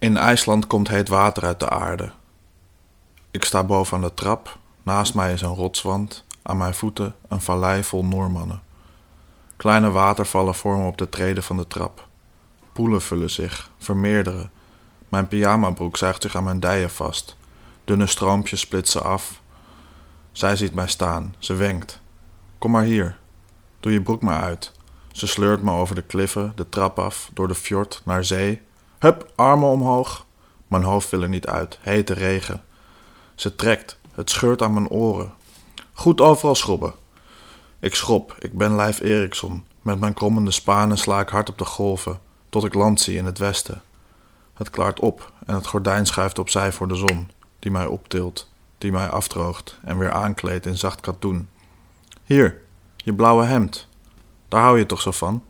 In IJsland komt heet water uit de aarde. Ik sta boven aan de trap. Naast mij is een rotswand. Aan mijn voeten een vallei vol Noormannen. Kleine watervallen vormen op de treden van de trap. Poelen vullen zich, vermeerderen. Mijn pyjamabroek zuigt zich aan mijn dijen vast. Dunne stroompjes splitsen af. Zij ziet mij staan. Ze wenkt. Kom maar hier. Doe je broek maar uit. Ze sleurt me over de kliffen, de trap af, door de fjord, naar zee. Hup, armen omhoog. Mijn hoofd wil er niet uit. Hete regen. Ze trekt. Het scheurt aan mijn oren. Goed overal schrobben. Ik schrob. Ik ben Lijf Eriksson. Met mijn krommende spanen sla ik hard op de golven, tot ik land zie in het westen. Het klaart op en het gordijn schuift opzij voor de zon, die mij optilt, die mij afdroogt en weer aankleedt in zacht katoen. Hier, je blauwe hemd. Daar hou je toch zo van?